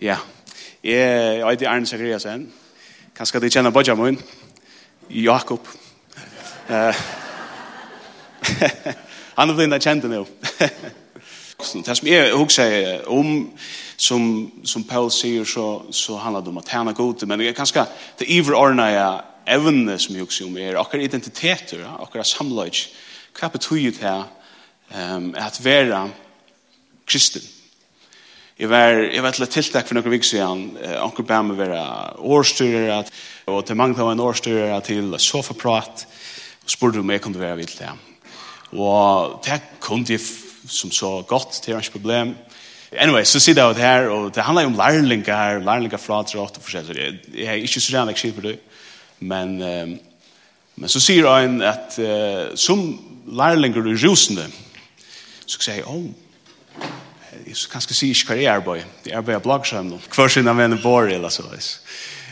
Ja, jeg er ikke Arne Zachariasen. Kanskje de kjenner Bodja min. Jakob. Han er blind kjent nå. Det som jeg husker om, som, som Paul sier, så, så handler det om at han er god, men det er kanskje det iver årene jeg evne som jeg husker om er, akkurat identiteter, akkurat samløy, hva betyr det her, um, at være kristen? Jeg var, jeg var til et tiltak for noen vikker siden, anker bæ meg være årstyrer, og til mange av en årstyrer til sofaprat, og spurte om jeg kunne være vidt det. Og det kunne jeg som så godt, det var ikke problem. Anyway, så sitter jeg det her, og det handler jo om lærlinger her, lærlinger fra til åtte forskjellig. jeg, jeg er ikke så rann jeg på det, men, men så sier han at uh, som lærlinger i rusende, så sier jeg, åh, oh, jeg kan ikke si ikke hva jeg arbeider. Jeg arbeider bloggskjermen. Hver sin av mine bor eller så.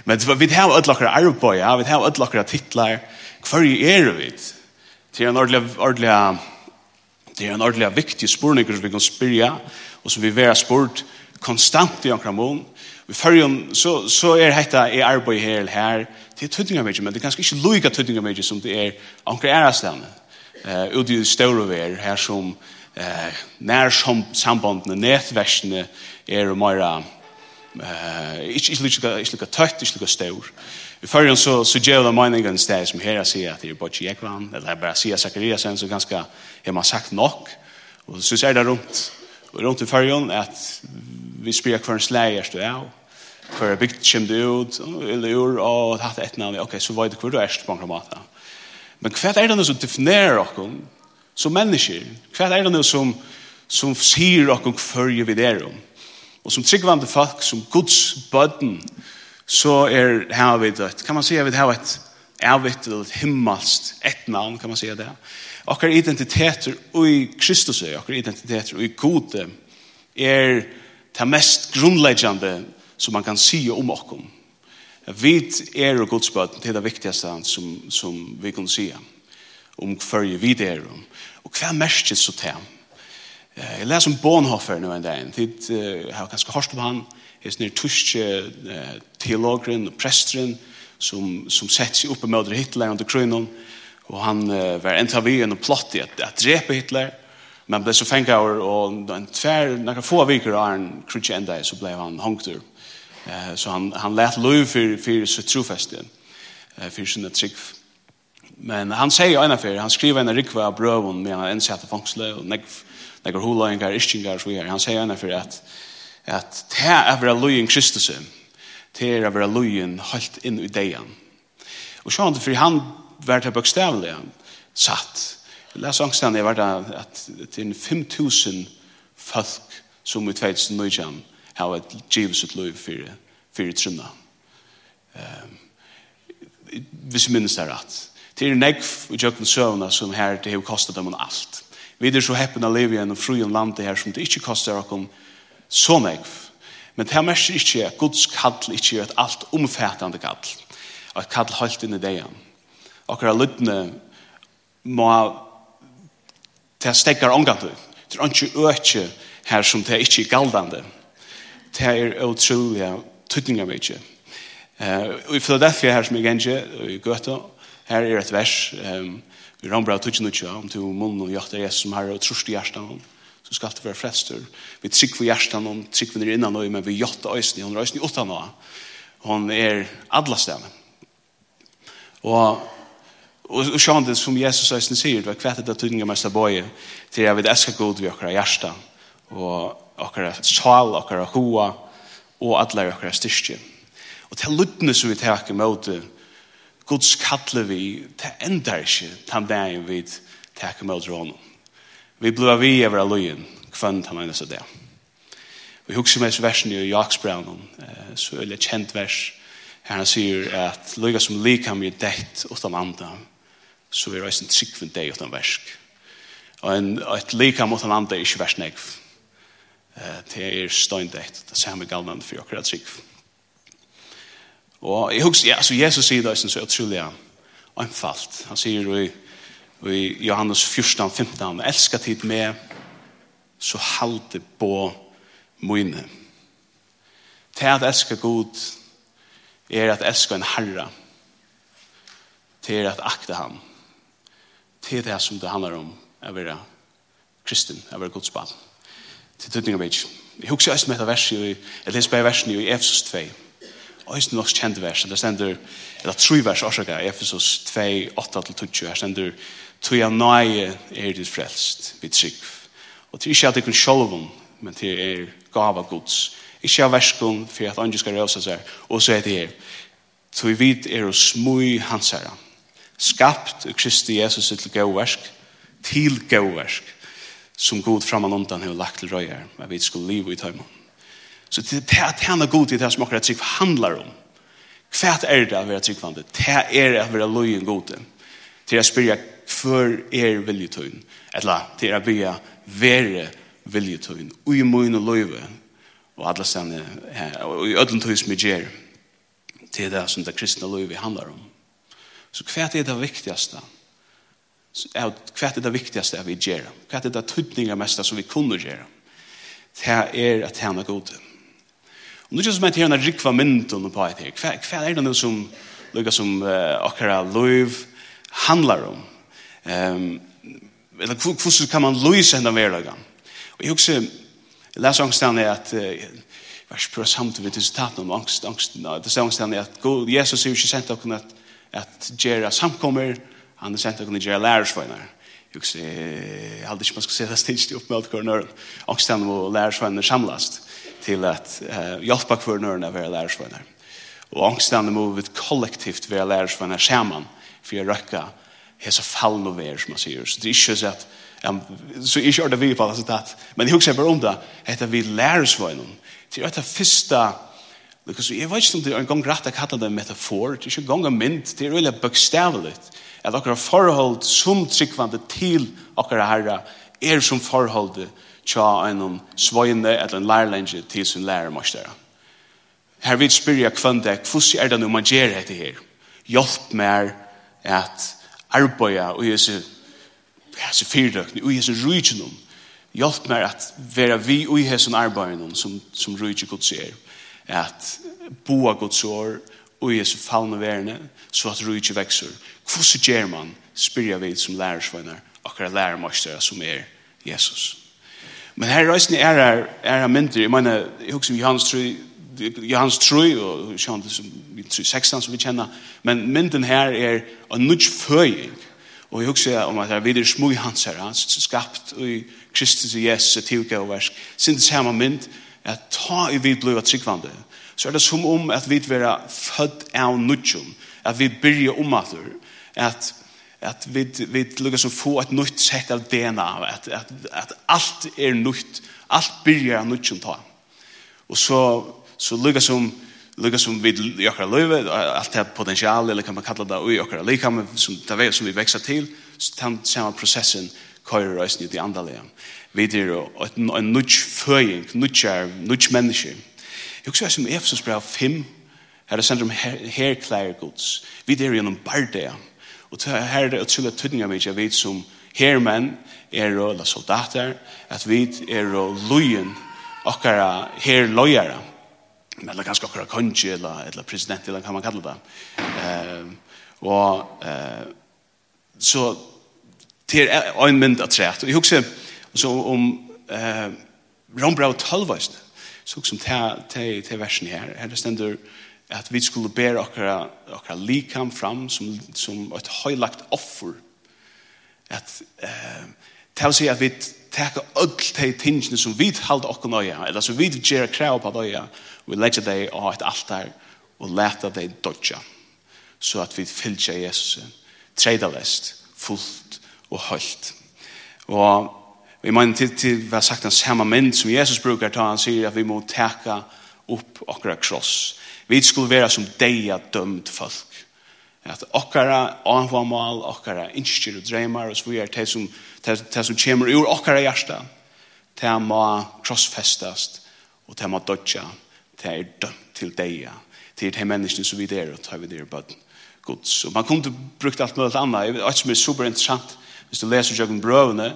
Men vi har alle dere arbeid, ja. vi har alle dere titler. Hver er vi? Det er en ordentlig, ordentlig, det er en ordentlig viktig spørning som vi kan spyrja, og som vi vil ha spurt konstant i omkring mån. Vi følger så, så er dette i arbeid her eller her. Det er tøtninger med men det er kanskje ikke loiga tøtninger med som det er omkring æresstevnet. Uh, ute i større ver her som eh, när som nær sambandene, är och mera eh, ikke, ikke, ikke lykke tøtt, lika stor. Vi får ju så, så gjør det meningen sted som her sier at det er bare Jekvann, eller bara bare sier Zakariasen, så ganska har man sagt nok. och så säger det runt och runt i färjan att vi spelar hver en sleier du er, för er bygd kjem du ut, eller ur, och hatt ett namn okej så var det hver du erst på en kramat. Men hva är det som definierar dere som mennesker. Hva er det nå som, som sier dere før vi der om? Og som tryggvande folk, som Guds bøtten, så er her vi det. Kan man si at vi har et ervitt eller et himmelst ett navn, kan man si det? Akkurat identiteter i Kristus, akkurat identiteter i Gode, er det mest grunnleggende som man kan si om okkar. Vi er Guds bøtten, det er det viktigste som, som vi kan si om om hverje vi det er om. Og hva merkes så til ham? Jeg leser om Bonhoeffer nå en dag. Jeg uh, har ganske hørt om han. Jeg er sånn tyske teologeren og presteren som, som setter seg oppe med Hitler under krønnen. Og han uh, var en av en plott i at, at drepe Hitler. Men ble så fengt av og en tver, noen få viker av han krutje enda så ble han hongtur. Uh, så han, han let lov for, for sitt trofeste, uh, for sin trygg. Men han sier jo ena han skriver en rikva av brøvun med han ensett av fangsle og nekkar hulaingar, ischingar og så her. Han sier ena fyrir at at det er vera lujen Kristus det er vera lujen halt inn i deian. Og så han fyrir han var det bøkstavlig satt. Les angstene var det at det er 5.000 folk som i 2019 har et givet liv för fyrir trunna. Um, hvis minnes det rett Det er nekv i jøkken søvna som her det har kostet dem alt. Vi er så heppen av livet gjennom fru og landet her som det ikke koster oss så nekv. Men det mest ikke at Guds kall ikke er et alt omfattende kall. Og et kall holdt inn i det igjen. Akkurat lyttene må det stekker omgang til. Det er ikke øke her som det ikke er galdende. Det er utrolig tøtninger ikke. Uh, I Philadelphia her som jeg gjenner, i Gøte, Her er et vers, um, vi rammer av tutsjenutja, om til munn og jakter Jesus som herre og trusht i hjertan om, så skal det være frester. Vi trygg for hjertan om, trygg for innan og, men vi jakter øysen, hun er øysen i åttan og, hun er adla stemme. Og Og, og sjåan det som Jesus øysen sier, det var kvettet av tydninga mest av bøye, til jeg vil elska god vi okkara hjersta, og okkara sal, okkara hoa, og allar okkara styrstje. Og til luttene som vi teker med Guds kattle vi, det enda ikke den dagen vi takker med oss Vi blir av vi over av løyen, kvann han eneste det. Vi husker mest versen i Jaksbraunen, så er det kjent vers, her han sier at løyga som lika vi dett utan anda, så vi reisen tryggvind deg utan versk. Og en, et likam utan anda er ikke vers negv. Det er støyndett, det er samme galnan for akkurat tryggvind. Og jeg husker, ja, så Jesus sier det, så utrolig tror anfalt. Han sier i, i Johannes 14, 15, «Elsker tid med, så halte på mine». Til at elsker god, er at elsker en herre. Til at akte ham. Til det som det handler om, å være kristen, å være godsbarn. Til tøtning av ikke. Jeg husker også med dette verset, jeg leser bare versen i Efesus 2, Øysten nok kjent vers, det stender, eller tru vers orsaka, Efesos 2, 8-20, her stender, tog jeg nøye er ditt frelst, vi trygg. Og til ikke at jeg kun sjolvun, men til er gava gods. Ikke av verskun, for at andre skal røsa seg, og så er det her, tog vid er og smui hans herra, skapt og Kristi Jesus til gauversk, til gauversk, som god framan undan har lagt til røyer, men vi skulle liv i tøymon. Så det er at han er god til det som akkurat trygg handlar om. Hva er det å være tryggvande? Det er å være løyen god til. Til å spyrja hver er viljetøyen? Eller til å bygge være viljetøyen. Ui møyen og løyve. Og alle stedene, og i ødelen tøy som vi gjør. Det er det som det kristne løyve handlar om. Så hva er det viktigste? Hva er det viktigste vi gjør? Hva er det tøytninga mest som vi kunne gjøre? Det er at henne god til Og nu kjennes meg til henne rikva mynden på et her. Hva, er det noe som, lukka som uh, akkurat løyv handlar om? Um, eller hvordan kan man løyse henne verdagen? Og jeg husker, jeg leser angstene at uh, vers prøv samt til sitaten om angst, angst, no, det står angstene at God, Jesus er jo ikke sendt dere at, at gjøre samkommer, han er sendt dere at gjøre lærersvøyner. Jeg husker, jeg hadde ikke man skal se det stilst i oppmøtet kvarnøren. Angstene og lærersvøyner samlast til at uh, hjelpe hver nøren å være lærersvenner. Og angstene må vi kollektivt være lærersvenner sammen for å røkke hese fallen og vær, som man sier. Så det er ikke så at um, så ikke er det vi på resultat. Men jeg husker bare om det, heter vi lærersvenner. Til at det første Lukas, jeg vet ikke om det er en gang rett å kalle det metafor, det er ikke en gang en mynd, det er veldig bøkstavelig. At dere forhold som tryggvande til dere herre er som forholdet til tja en svojende eller en lærlenge til sin lærermarsdere. Her vil spyrja deg, hvordan er det når man gjør dette her? Hjelp meg at arbeida og jesu hese fyrdøkni og jesu rujtjennom. Hjelp meg at være vi og jesu arbeidnum som, som rujtje gods er. At boa gods sår og jesu falne verne så at rujtje vekser. Hvordan gjør man? Spyrja vi som lærersvøyner akkurat lærermarsdere som er Jesus. Men her reisen er her, er her mindre. Jeg mener, jeg husker Johannes 3, Johannes 3, og Johannes 16 som vi kjenner. Men mynden her er en nudge føying. Og jeg husker om at det er videre smug hans her, han er skapt i Kristus og Jesus tilgå og versk. Sint det samme mynd, at ta i vid blod av tryggvande, så er det som om at vi vera født av nudgen, at vi byrja om at at at vi vi lukkar så få ett nytt sett av DNA at at at alt er nytt alt byrjar nytt ta. Og så så lukkar som lukkar som vi i okra löve allt det potensial eller kan man kalla det i okra lika som det väl som vi veksa til så den processen køyrer reisen i det andaliga vi er är en nytt föring nytt nytt människa jag också som Efesus brev 5 her er sendt om herklär gods. Vi är genom bardea, Og her er utrolig av meg, jeg vet som hermenn er og soldater, at vi er og lojen okkara herlojara, eller ganske okkara kongi, eller, eller president, eller hva man kallar det. Uh, og uh, så til ein mynd at træt. Og jeg husker så om uh, Rombrau 12, så husker om til versen her, her det stender at vi skulle bæra okkara, okkara likam fram som, som et høylagt offer. At, eh, til å si at vi teka öll de tingene som vi halda okkur nøya, eller som vi gjerra krav på nøya, vi legger dei av et altar og leta dei dodja, så at vi fylltja Jesus treida lest, fullt og høylt. Og vi må til, til vi har sagt den samme mynd som Jesus brukar ta, han sier at vi må teka upp okkara kross, Vi skulle være som deia dømt folk. At okkara anhvamal, okkara innskir og dreymar, og så vi er det som, det, som kommer ur okkara hjärsta, det må krossfestast, og det må dodja, det er dømt til deia, til de menneskene som vi der, og tar vi der bøtten. Guds. Og man kunne brukt alt mulig annet. Jeg vet ikke som er super interessant, hvis du leser Jøkken brøvene,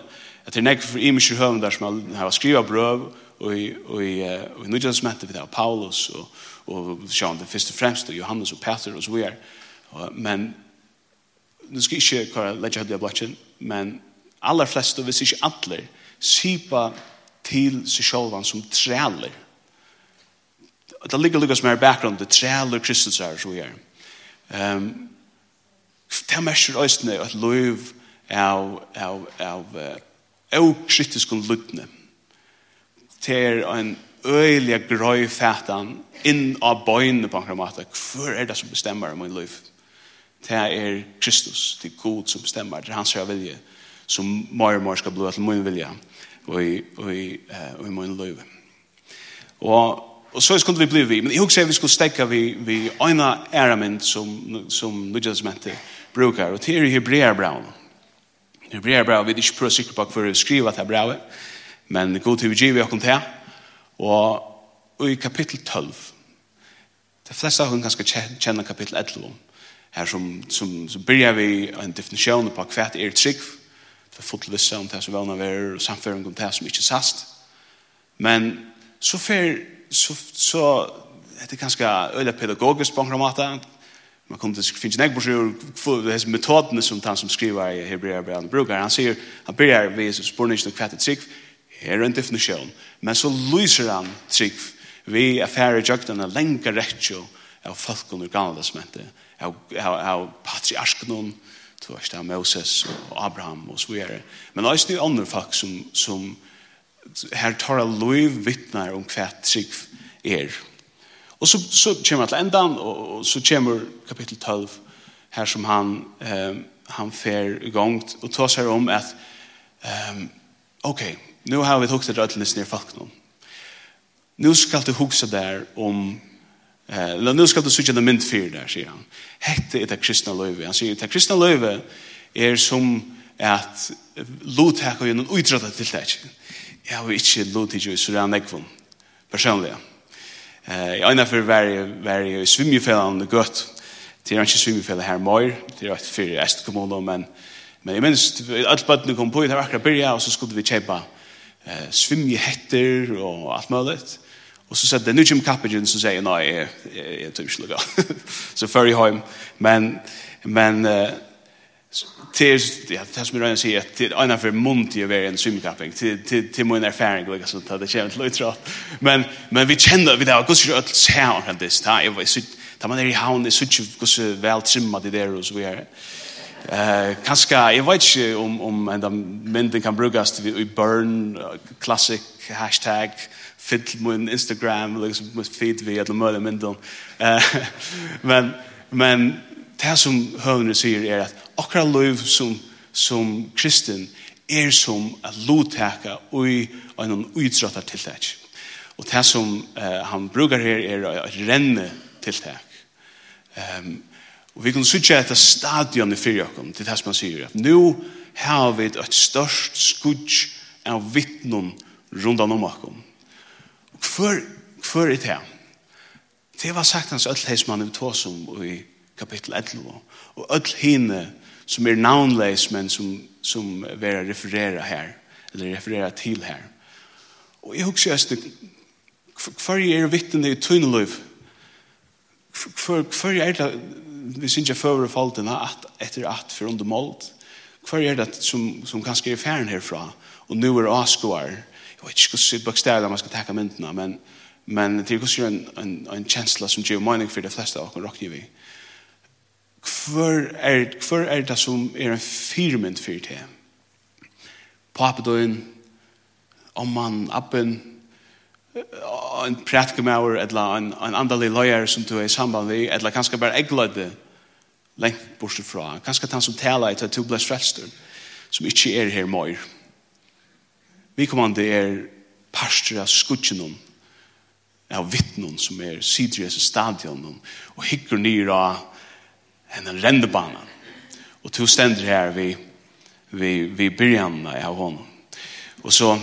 at det er nekk for imiske høvendar som har skrivet brøv, og i, og i, og i, og i Paulus, og, og sjån det først og fremst og Johannes og Peter og så videre men nu skal ikke hva ledger hadde av blætjen men aller flest og hvis ikke alle sypa til seg sjålvan som træler det ligger lukka som er bakgrunn det træler Kristus er så videre um, det er mersker øyne at lov av av av av kritiske kritisk Det er en øyelige grøy fætan inn av bøyne på en måte. Hvor er det som bestemmer min liv? Det er Kristus, det er God som bestemmer, det er hans vilje som mer og mer skal bli til min vilje og i, og i, og i min liv. Og, og så skulle vi bli vi, men jeg husker vi skulle stekke vi, vi øyne æremynd som, som nødgjødsmentet brukar, og det er i Hebreerbravn. Hebreerbravn, vi er ikke prøv sikker på hva vi skriver til brevet, men god til vi giver vi åkken til Og i kapittel 12, de fleste av hun kan kjenne kapittel 11, her som, som, som byrjar vi en definisjon på hva er trygg, for fotlvisse om det som velna er, og samføring om det som ikke sast. Men så fer, så, så det er ganske øyla pedagogisk på en måte, man kom til finnes nek brosjur hos metodene som han som skriver i Hebrea Brian brukar, han sier, han byrjar vi spurningen om hva er trygg, er en definisjon, men så lyser han trygg vi er færre jøgtene lenger rettjo av folkene og gamle som heter, av, av, av patriarkene, to er av Moses og Abraham og så videre. Men også det andre folk som, som her tar av lov vittner om hva trygg er. Og så, så kommer han til endan, og, og så kommer kapittel 12, her som han, eh, han fer i gang, og tar seg om at, um, ok, Nu har vi hugset rötlis ner folk nu. Nu ska du hugsa där om eh la nu ska du söka den mynd för där säger han. Hette är det kristna löve. Han säger det kristna löve är som att lothaka ju en utrata till det. Jag har inte lotit ju så där nekvon personligen. Eh jag ena för varje varje svimjefällan det gott. Det är inte svimjefällan här mer. Det är ett för est kommunen men men jag minns att alla kom på det här akkurat börja och så skulle vi köpa eh, svimjehetter og alt mulig. Og så sette nu kommer kappingen som sier, nei, jeg, jeg, jeg tror lukka. så før i hjem. Men, men eh, til, ja, det som jeg røyne sier, til øyne for munt i å være en svimkapping, til, til, til min erfaring, lukka, så det kommer til å. Men, men vi kjenner, vi der, gos rødt sær, det, da man er i havn, det er så ikke gos vel trimma det der, og så videre. Eh, kanske jag vet inte om om den men kan brukas i burn classic hashtag fiddle med Instagram liksom med feed vi att mer men. Eh men men det som hövnen säger är att akra lov som som kristen er som at lottaka ui en utrottar tiltak. Og det som uh, han brukar her er et renne tiltak. Ehm um, Og vi kan sykje etter stadion i fyrjakom, til det som han sier, at nu har vi et størst skudj av vittnum rundan om akom. Og hver, hver er det? Det var sagt hans öll heis i tåsum i kapittel 11, og öll hine som er navnleis, men som, som vera referera her, eller referera til her. Og jeg husker jeg, hver er vittnum i tunneløyf? Hver, hver er det vi synes jeg fører falten att efter att for under målt kvar är det som som kanske är færen härifrån och nu är Asgård. Jeg vet inte hur bokstäverna man skal ta myndene, men men det er ju en en en kjensla som gjør mening för de flesta och rock TV kvar är kvar är det som är en firmynd for det pappa om man appen en prætkumauer, eller en, en andalig løyer som du er i samband med, eller kanskje bare eggløyde lengt bortsett fra. Kanskje han som taler etter to blest frelster, som ikke er her møyer. Vi kommande er pastor av skudgenom, av vittnen som er sidres i stadion, og hikker nyr av henne rendebanen. Og to stender her vi, vi, vi byrjanna av honom. Og så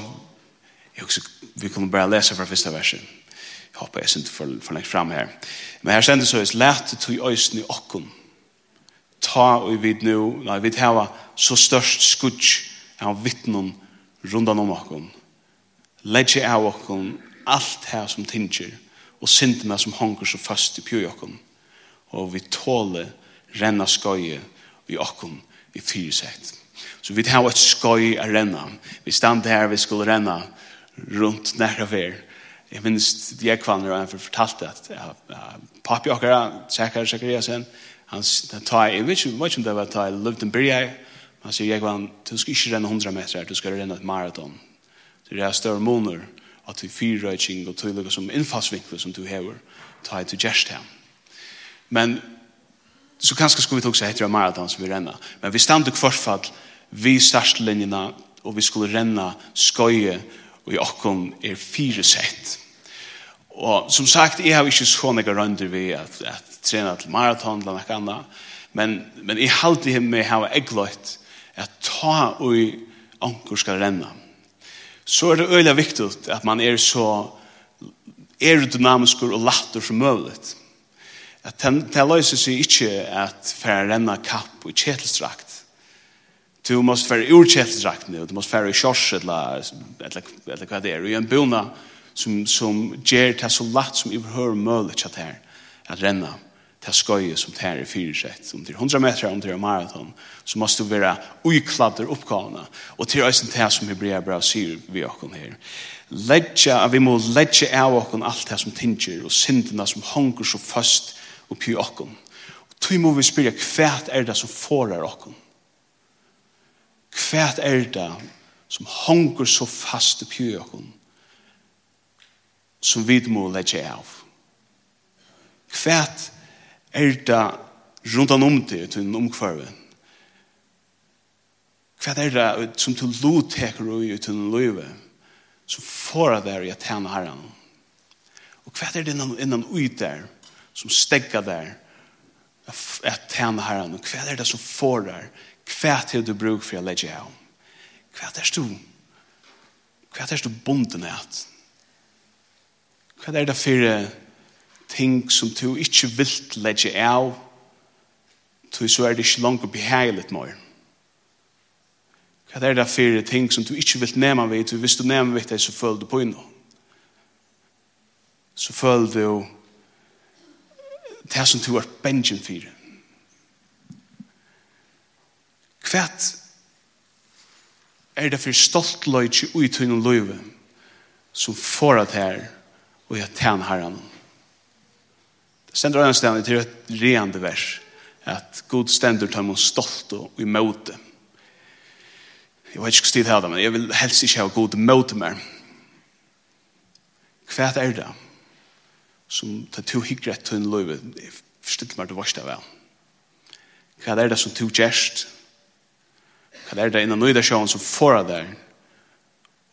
Jag också, vi kommer bara läsa från första versen. Jag hoppas jag inte för, för länge fram här. Men här kändes så att lätet ös öjsen i okken. Ta och vid nu, nej, vid här så störst skudg av vittnen rundan om okken. Lägg av okken allt här som tinger och synderna som honker så fast i pjöjokken. Och vi tåle renna skoje vi kom i fyrsett. Så vi tar ett skoj att renna. Vi stand här, vi skulle renna rundt nære vær. Jeg minns de jeg kvanner og han fortalte at papi okkara, Sekar Sekariasen, han tar, jeg vet ikke mye om det var ta, jeg løvde en byrja, han sier jeg kvann, du skal ikke renne 100 meter, du skal renne et maraton. Så det er større måneder, at du fyrrøyking og tøylige som innfallsvinkler som du hever, ta i til Gjerstheim. Men så kanskje skulle vi også etter en maraton som vi renner. Men vi stand i kvartfall, vi startlinjene, og vi skulle renna skøye og i okkom er fire sett. Og som sagt, jeg har ikke sånne rønder vi at, at trena til maraton eller noe annet, men, men jeg halte hjem med å ha eggløyt at ta og anker skal renna. Så er det øyla viktig at man er så aerodynamisk og latter som mulig. At det løser seg ikke at for å renne kapp og kjetelstrakt, Du måste vara urkältsdrakt nu. Du måste vara i kors eller, eller, eller vad det är. i en bona som, som ger det så lätt som överhör möjligt at här. Att renna. Det skoje som det i är fyrsett. Om det 100 meter, om det är maraton. Så måste du vara ojkladder uppgavna. Och till ösen det som Hebrea bra syr vi åkon här. Ledja, vi må ledja av åkon allt det som tinger. Och synderna som hongur så fast upp i åkon. Och tog må vi spyrja kvært er det som forar okkom. Hvert er det som hongur så fast i pjøkken som vi må legge av? Hvert er det rundt om det til en omkvarve? Hvert er det som til loteker og til en løyve som får det i at henne herren? Og hvert er det innan, innan ui der som stegger der at tjene herren? Og hvert er det som får der? Hva er du bruk for å legge av? Hva er du? Hva er du bonden at? Hva er det for ting som du ikke vil legge av? Til så er det ikke langt å behagelig mer. Hva er det for ting som du ikke vil nema vid? Til hvis du nema vid det, så føler du på innom. Så føler du det som du er bengen for Kvært er det for stolt løyt i uttøyne løyve som får at her og jeg tjener herren. Det stender øyne stedet til et reende vers at god stender tar man stolt og i måte. Jeg vet ikke stid her men jeg vil helst ikke ha god måte mer. Hva er det som tar to hyggre til en løyve? Jeg forstår meg det varste vel. Hva er det som to gjerst? Hva Hva er det innan nøyda sjån som får av der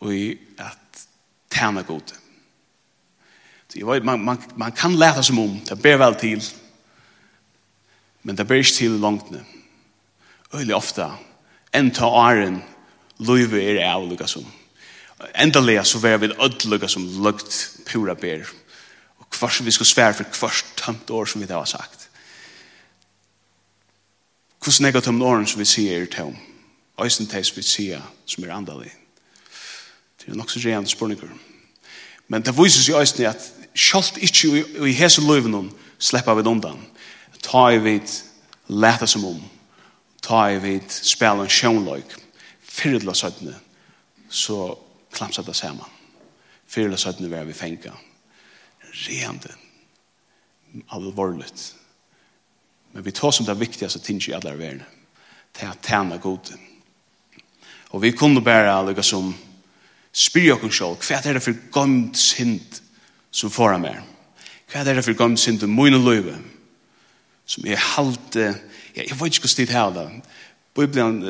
og i at tæna god. Så jeg vet, man, man, man kan leta som om, det ber vel til, men det ber ikke til langt nu. Øylig ofta, enn ta åren, løyve er av lukka som. Endalega så vær vi öll lukka som lukt pura ber. Og kvars vi skal svære for kvars tømt år som vi det har sagt. Hvordan er det tømt åren som vi sier er tømt? Øysen teis vi sida som er andalig. Det er nok så rean spurningur. Men det viser seg øysen at sjalt ikkje i hese løyven sleppa vi undan. Ta i vid leta som om. Ta i vid spela en sjånløyk. Fyrirla søttene så klamsa det saman. Fyrirla søttene var vi fenga. Reande. Alvorligt. Men vi tar som det viktigaste tinge i alla verden. Det er at tæna Og vi kunne bare lukka som spyr jokken sjål, hva er det for gomt synd som foran meg? Hva er det for gomt synd om mine løyve? Som er halte, ja, jeg vet ikke hva stid her da. Bibelen,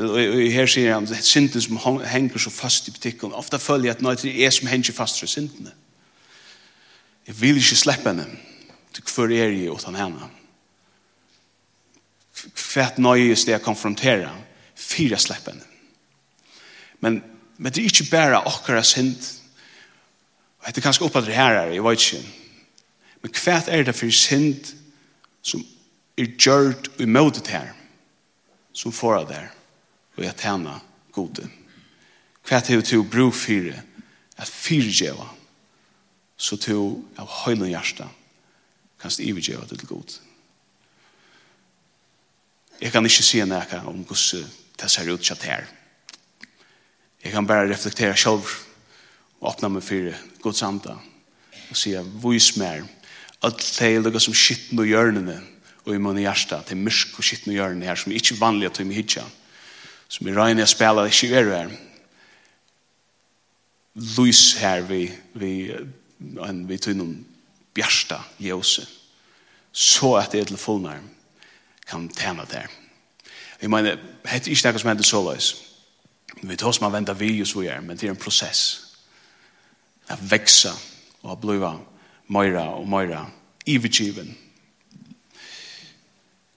her sier han, det er synden som henger så fast i butikken. Ofta føler jeg at nøytene er som henger fast fra syndene. Jeg vil ikke slippe henne. Til hver er jeg utan henne? Hva er nøyest det jeg konfronterer? Fyra slippe henne Men, men det er ikke bare akkurat synd. Og det er kanskje oppe at det her er, jeg vet ikke. Men hva er det for synd som er gjørt og imøtet her? Som får av der og jeg tjener gode. Hva er det til å bruke fire? At fire gjeva. Så til av høyne hjertet kan det til god. Jeg kan ikke si nekka om hvordan det ser ut til her. Jeg kan bare reflektera selv og åpna meg for Guds anda og sige, vis mer at det er lukka som skitten og hjørnene og i munn i hjärsta, det er myrk og skitten og hjørnene her som er ikke vanlig at vi er hitja som er røyne jeg spela ikke er her. Lys her vi vi en vi tunn bjärsta ljose så at det er til fullnær kan tæna der. Jeg mener, det er ikke noe som hender så løs. Vi tar som man väntar vi og så gjør, men det er en prosess. Att växa og att bliva mera och mera ivergiven.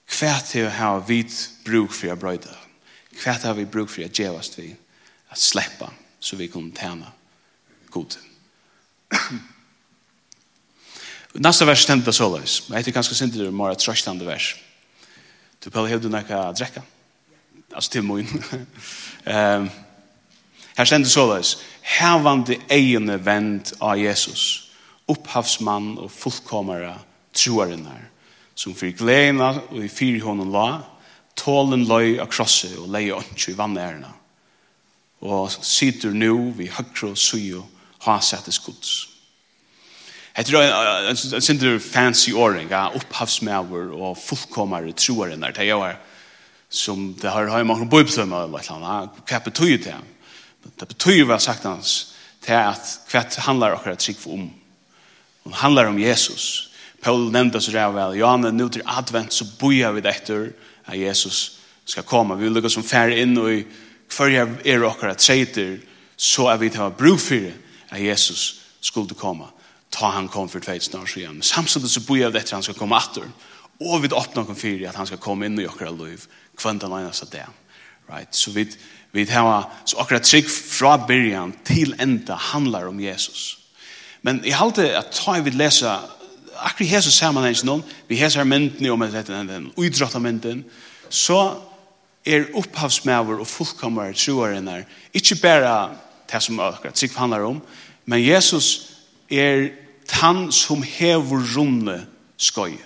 Kvärt å ha vi bruk för att bröjda. Kvärt har vi bruk för att gevast vi. Att släppa så vi kan tjene god. Nasta vers stendte så løs. Jeg heter ganske synd det är mer tröstande vers. Du pelle hevdu nekka drekka. Alltså till min. Ehm Her stendur såleis, hevandi eigene vend av Jesus, opphavsmann og fullkomara troarinnar, som fyrir gleina og i fyrir honom la, tålen løy av krosset og leie åndsju i vannærna, og sitter nu vi høyre og suju ha settes gods. Det er en sindur fancy åring, ja, opphavsmauer og fullkomare troarinnar, det er jo her, som det har har man bibeln eller vad han vad betyder det? Det betyder väl sagt hans till att kvätt handlar och att sig om. Det handlar om Jesus. Paul nämnde så där väl. Johan nu till advent så bojar vi efter att Jesus ska komma. Vi vill som fär in och i kvarja er och att så är vi till att bruk för att Jesus skulle komma. Ta han kom för två snart så igen. Samtidigt så bojar vi efter att han ska komma åter. Och vi öppnar kon för att han ska komma in i våra liv kvann den ena så. Right? Så vi vi har så akkurat trygg fra början til enda handlar om Jesus. Men jeg halte at ta vi läsa akkurat Jesus sammanhangs noen, vi hesar mynden om att den utrottar mynden, så er opphavsmæver og fullkommer troaren her, ikke bare det som akkurat trygg handlar om, men Jesus er han som hever runde skøye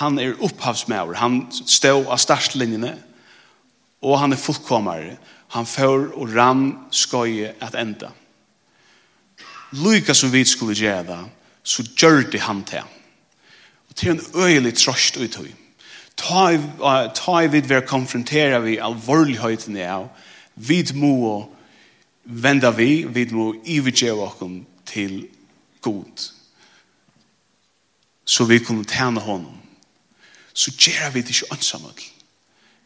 han er opphavsmæver, han stod av startlinjene, og han er fullkommer, han får og rann skøye at enda. Lyka som vi skulle gjøre det, så gjør det han til. Og til en øyelig trøst ut høy. Ta, i vid vi konfrontera vi alvorligheten av, vi må venda vi, vi må ivigjøre oss til god. Så vi kunne tjene honom så gjør vi det ikke ansamhet.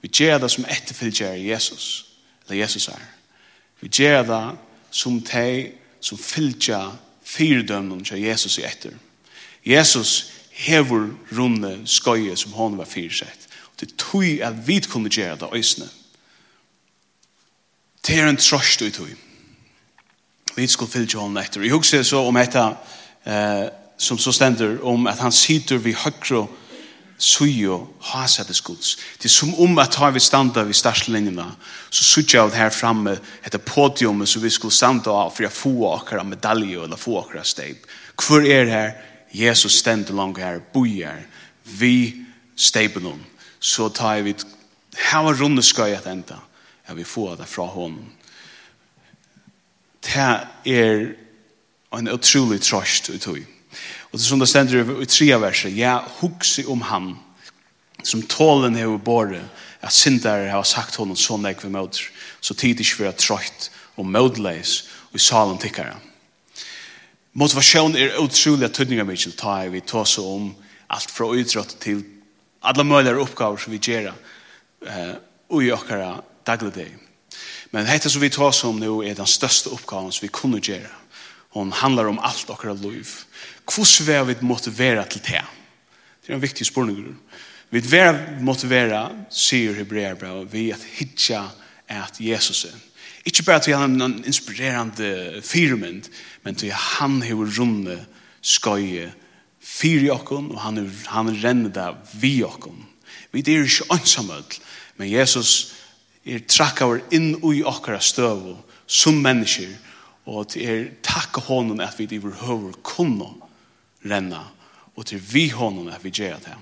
Vi gjør det som etterfølger Jesus, eller Jesus er. Vi gjør det som de som fylgjer fyrdømmen til Jesus i etter. Jesus hever runde skøye som han var fyrsett. Og Det tog at vi kunne gjøre det øsne. Det er en trøst i tog. Vi skulle fylgje hånden etter. Jeg husker så om dette eh, som så stender om at han sitter vid høyre sujo hasetes Guds. Det er som om at har vi standa vid starslinjerna, så sujo av det her framme, etter podiumet som vi skulle standa av for å få akkurat medalje eller få akkurat steip. Hvor er her? Jesus stend langt her, bojer, vi steipen om. Så tar vi hava runde skøy at enda, ja vi får det fra hånden. Det er en utrolig trost ut i Og det som det stender i tre verset, ja, hugsi om han, som tålen hever båret at syndere har sagt honom så nek vi møter, så tid ikke vi er trøyt og mødleis, og i salen tikkere. Motivasjon er utrolig tydninga mykje ta vi tåse om alt fra utrøtt til alle mulige oppgaver som vi gjør eh, i okkara dagligdag. Men dette som vi tåse om nu er den største oppgaven som vi kunne gjøre. Hon handlar om alt okkara liv. Hvordan vil vi motivere til det? Det er en viktig spørning. Vi vil motivere, sier Hebreerbrevet, vi at hitja at Jesus er. Ikke bare til han er en inspirerende firmynd, men til han har runde skøye fyri okken, og han, han renner det vi okken. Vi er ikke ansamødl, men Jesus er trakkar inn i okkara støv som mennesker, og til er takk hånden at vi i vår høver kunne renna, og til vi honom er vi gjer det.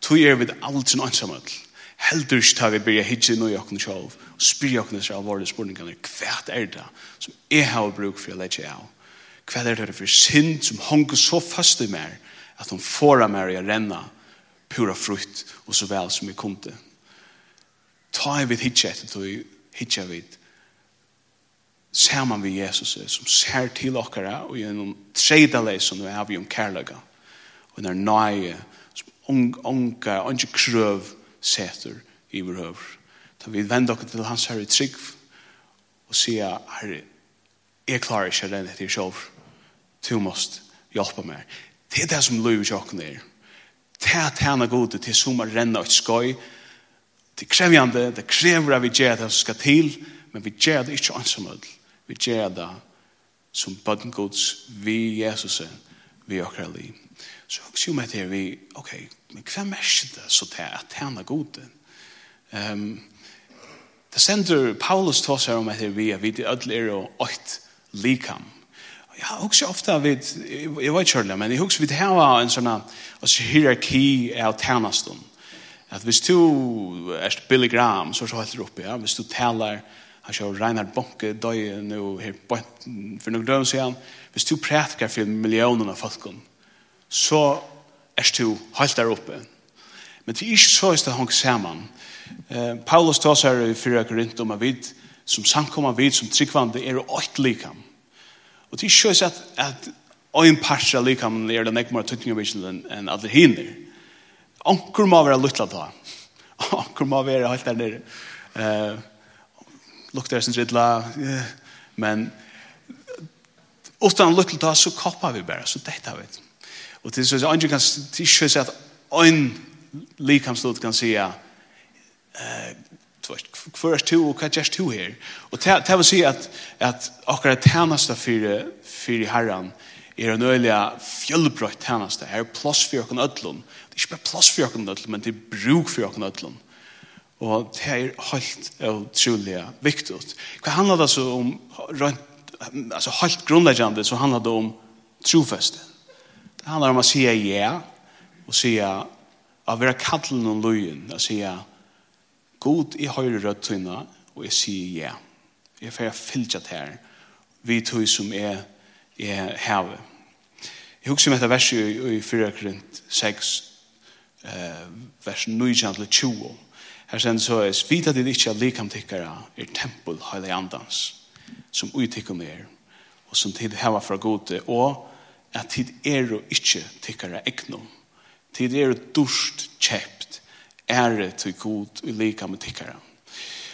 Tog er vi det aldri noe ansamøll. Heldur ikke tar vi byrja hitje noe jokken sjov, og spyr jokken sjov alvorlige spurningene, hva er det som jeg har bruk for å lege av? Hva er det for synd som honker så fast i meg, at hun får av meg å renna pura frukt, og så vel som jeg kunde. Ta vi hitje etter, hitje vi hitje man vi Jesus som ser til okkara og gjennom tredje som vi har vi om kærlega og når nøye som unga, unga krøv setur i vår høver da vi vender oss til hans herre trygg og sier herre jeg klarer ikke den etter sjolv du måst hjelpa meg det er det som løy vi sjokken er. Det er tjena gode til som er renna et skoj det er krevjande det krever at vi gjør det som skal til men vi gjør det ikke ansamødel vi gjør det som bøtten gods vi Jesus vi akkurat liv. Så jeg sier meg til vi, ok, men hva merker det så til at tjene god Um, det sender Paulus til oss her om at vi er vidt i ødel er og åkt likam. Ja, jeg husker ofte vid, jeg vet ikke men jeg husker vi har en sånn hierarki av tjenestene. At hvis du er Billy Graham, så er det helt oppe, ja. Hvis du taler, Han kjør Reinhard Bonke døy nu her på för några dagar sedan. Hvis du prædikar for miljoner av folk så er du helt der oppe. Men det er ikke så att han samman. Eh Paulus tar seg i 4 Korint om att som samkommer vid som tryggvande är åt likam. Og det er ikke så at, at en parts av likam är den ekmar tutningar enn en alle hinder. Anker må være luttla da. Anker må være helt der nere. Eh lukter sin ridla, yeah. men utan lukter da, så koppar vi bare, så detta vi. Og til så er andre kan ikke si at en likamslut kan si at hva er to og hva er to her? Og det vil si at, at akkurat tjeneste for, for herren er en øyelig fjellbrøtt tjeneste. Her er plass for åkken ødlund. Det er ikke bare plass for åkken ødlund, men det er bruk for åkken ødlund. Og det er helt utrolig viktig. Hva handler det så om, altså helt grunnleggende, så handler det om trofeste. Det handler om å si ja, og si å være kattelen og løyen, og si god i høyre rødt tøyne, og jeg sier ja. Jeg får fylgjat her, vi tøy som er, er havet. Jeg husker om dette verset i 4 Korint 6, eh, vers 9-20. Her sen så er svita det ikke at likam tikkara er tempel heile andans som utikkum er og som tid heva fra gode og at tid er og ikke tikkara egnom tid er og durst kjept ære til god og likam tikkara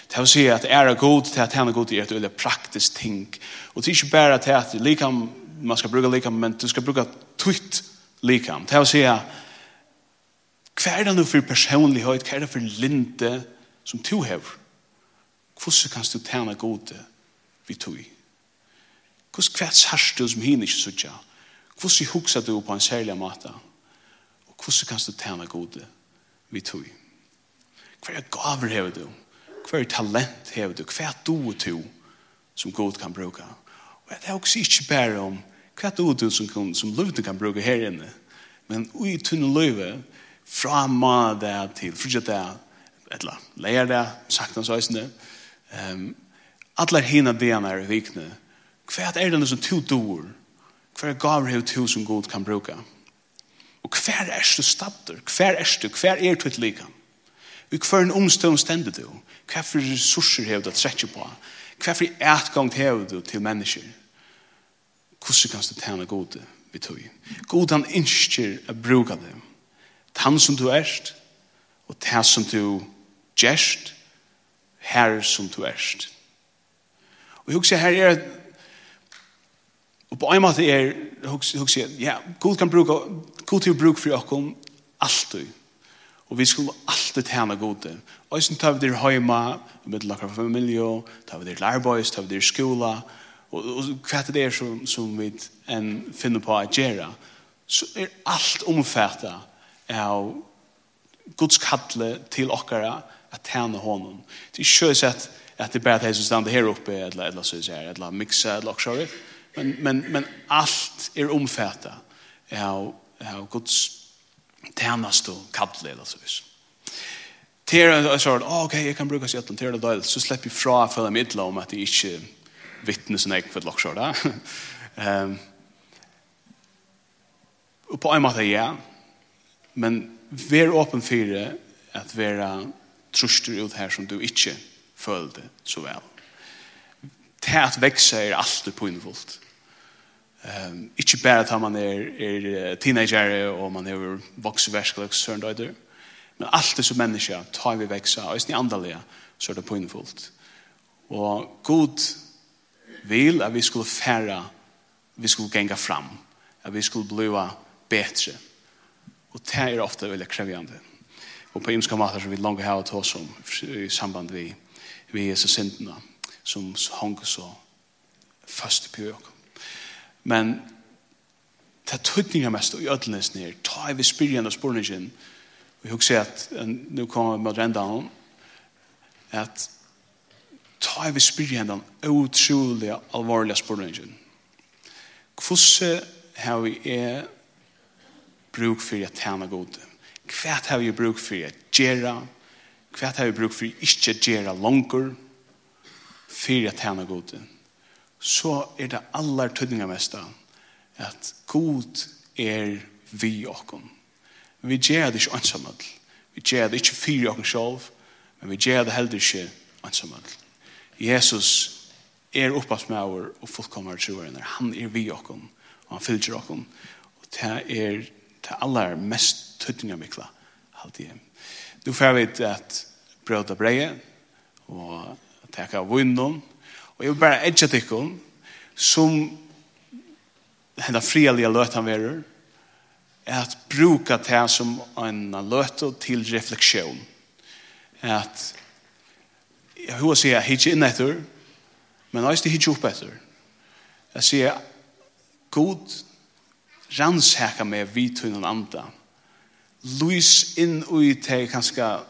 Det vil si at ære god til at henne god er et veldig praktisk ting. Og det er ikke bare til at likam man skal bruke likam men du skal bruke tutt likam det vil si at Hva er det nå for personlighet? Hva er det for linde som du har? Hvordan kan du tjene gode vi tog? Hvordan hva sørst du som hinner ikke sørst? Hvordan hukser du på en særlig måte? Og hvordan kan du tjene gode vi tog? Hva er gaver har du? Hva er talent har du? Hva er du og du som god kan bruke? Og det er også ikke bare om hva er du og du som, som løvden kan bruke her inne. Men ui tunne løyve, fra måndag til fridag, eller lærdag, sakna søysene. Um, Alla hina dena er i vikne. Hva er det som to dår? Hva er gaver hev to som god kan bruka? Og hva er du statter? Hva er du? Hva er du et likan? Og hva er en omstånd stendet du? Hva er ressurser hev du at på? Hva er etgang hev du til mennesker? Hvordan kan du tjene gode vi tog? God han innskjer å bruka dem tann som du erst, og tann som du gjerst, her som du erst. Og jeg husker her er, og på en måte er, jeg husker, ja, god kan bruke, god til å bruke for dere alltid. Og vi skulle alltid tjene gode. Og så tar vi det hjemme, med lakker familie, tar vi det lærebois, tar vi det skola, og, og hva er det som, som vi en finner på å gjøre, så er alt omfattet av Guds kattle til okkara at tjene honom. Det er ikke så at, det er bare det som stander her oppe, eller, eller så sier, eller mixa, eller også, men, men, men alt er omfattet av, av Guds tjeneste og kattle, eller så sier. Det er en sånn, oh, ok, jeg kan bruka seg det det døylig, så slipper jeg fra å følge midler om at jeg ikke vittnes en egen for et lokkjør, da. um, og på en måte, ja, Men vær åpen for at være truster ut her som du ikke følte så vel. Det at vekse er alltid poinfullt. Um, ikke bare at man er, er teenager og man er vokseverskelig søndøyder, men alltid som menneske tar vi vekse, og i andalige så er det poinfullt. Og god vil at vi skulle fære, vi skulle genga fram, at vi skulle bli bedre. Og det er ofte veldig krevjande. Og på ymska mater som vi langt har ta oss om i samband vi, vi er så sintna som hong så fast på øk. Men det tøytninga mest og i ødelnes nir, ta i vi spyrjan og spurningen, og hugsa at nu kommer vi med rendan, at ta i vi spyrjan den utrolig alvorlig spurningen. Hvordan har vi er bruk for at tjene gode. Hva har vi bruk for å gjøre? Hva har vi bruk for å ikke gjøre langer? For å tjene god? Så er det aller tydninger mest at god er vi åkken. Vi gjør det ikke ansamhet. Vi gjør det ikke for åkken selv, men vi gjør det heller ikke ansamhet. Jesus er opphavsmauer og fullkommer troerne. Han er vi åkken, og han fyller åkken. Og det er det aller mest tøttinga mikla halde jeg. Du får vi at brød og breie og teka vinnon og jeg vil bare edja tikkun som henda frialige løtan verur er at bruka det som en løte til refleksjon. At jeg vil si at jeg inn etter, men jeg vil ikke opp etter. Jeg sier, god rannsaka meg vid tunnen anda. Lys inn ui til kanska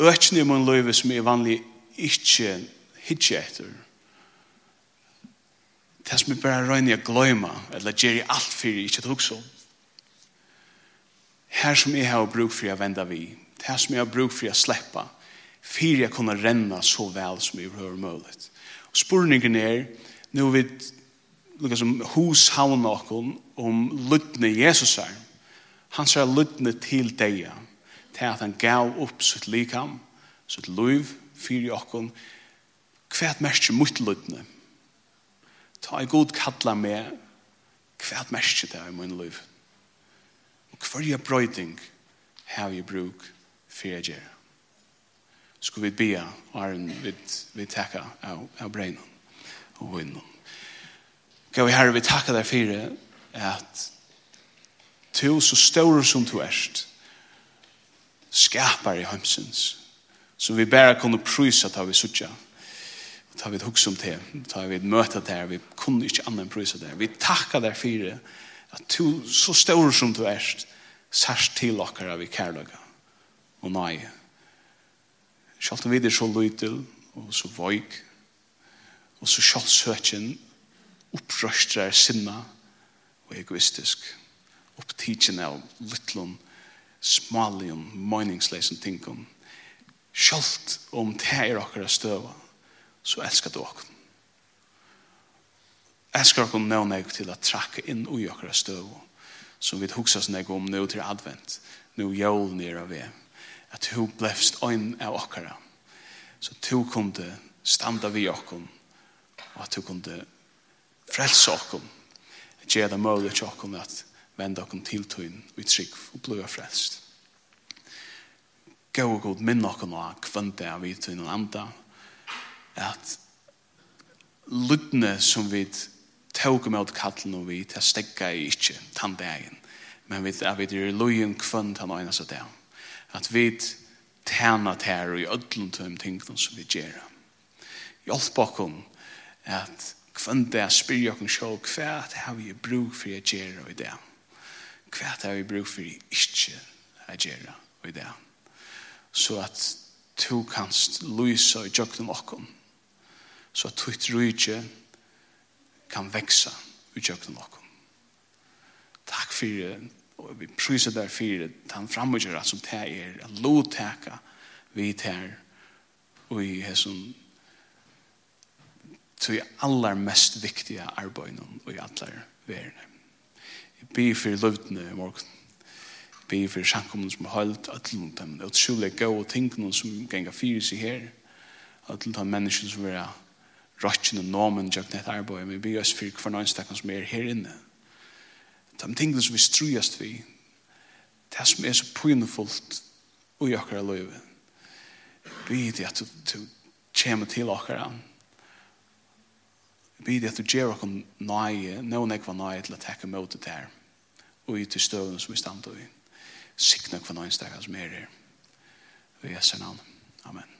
økne mun løyve som er vanlig ikkje hitje etter. Det som er bare røyne jeg gløyma, eller gjer i alt fyrir ikkje tukso. Her som jeg har bruk for jeg venda vi, det som jeg har bruk for jeg sleppa, fyrir jeg kunne renna så vel som jeg har møylet. Og spurningen er, nu vid lukka som hos havna okkom om lutne Jesus er. Han sier lutne til deia, til at han gav opp sitt likam, sitt luiv, fyrir okkom, hvert merkje mot lutne. Ta i god kalla med hvert merkje det er i min luiv. Og hverja brøyding hev i bruk fyrir jeg gjerra. Skulle vi bia, og vi, vi tekka av, av breinan og vinnan. Gav vi herre, vi takkar deg fyrir at to så større som to erst skapar i hømsens så vi bare kunne prysa ta vi sutja ta vi et om som te ta vi et møte der vi kunne ikke annan prysa der vi takka der fire at to så større som to erst særst til okkar av i kærlaga og nei Sjalt vi er så lytel og så voik og så sjalt søtjen opprøstrar sinna og egoistisk. Opptidgjene av littlom smalion, meningsleisen tingum Sjalt om det er okkara støva så elskar du okkara elskar okkara nøvn eik til at trakka inn ui okkara støva som vi huksas nek om nu til advent nu jól nir av vi at hu blefst ein av okkara. Så tu kunde standa vi okkara og at du kunde frelse okkom, gjør det mulig til okkom at vende okkom til tøyn og trygg og blir frelst. Gå og god minn okkom og kvante av vi tøyn og andre at lydne som vi tåg med å kallen noe vi til å stegge i ikke tandegin men vi er vi er lojen kvant han øyne seg der. at vi tæna tær og i ødlund tøym ting som vi gjerra hjelp okkom at Kvann det spyr jokken sjå, hva har vi bruk for å gjøre i det? Hva har vi bruk for ikke å gjøre i det? Så at du kanst lyse i jokken okken, så at tutt rydje kan veksa i jokken okken. Takk for det, og vi priser der for han framgjør at som det er, at lo vi tar, og i hesson til aller mest viktige arbeidene og i alle verden. Jeg blir for løvdene i morgen. Jeg blir for sjankommene som har holdt alle dem. Det er utrolig gode tingene som ganger fyrer seg her. Alle de menneskene som er røkken og nomen til dette arbeidet. Men jeg blir også for hver nøgnstakken som er her inne. De tingene som vi strøyest vi. Det som er så pynefullt og i akkurat løyve. Vi vet at du kommer til akkurat Vi det du gjør okken nøye, noen ekva nøye til å takke mot det her, og i til støvn som vi stand og i. Sikne ekva nøye stakka som er her. Vi er Jesu navn. Amen.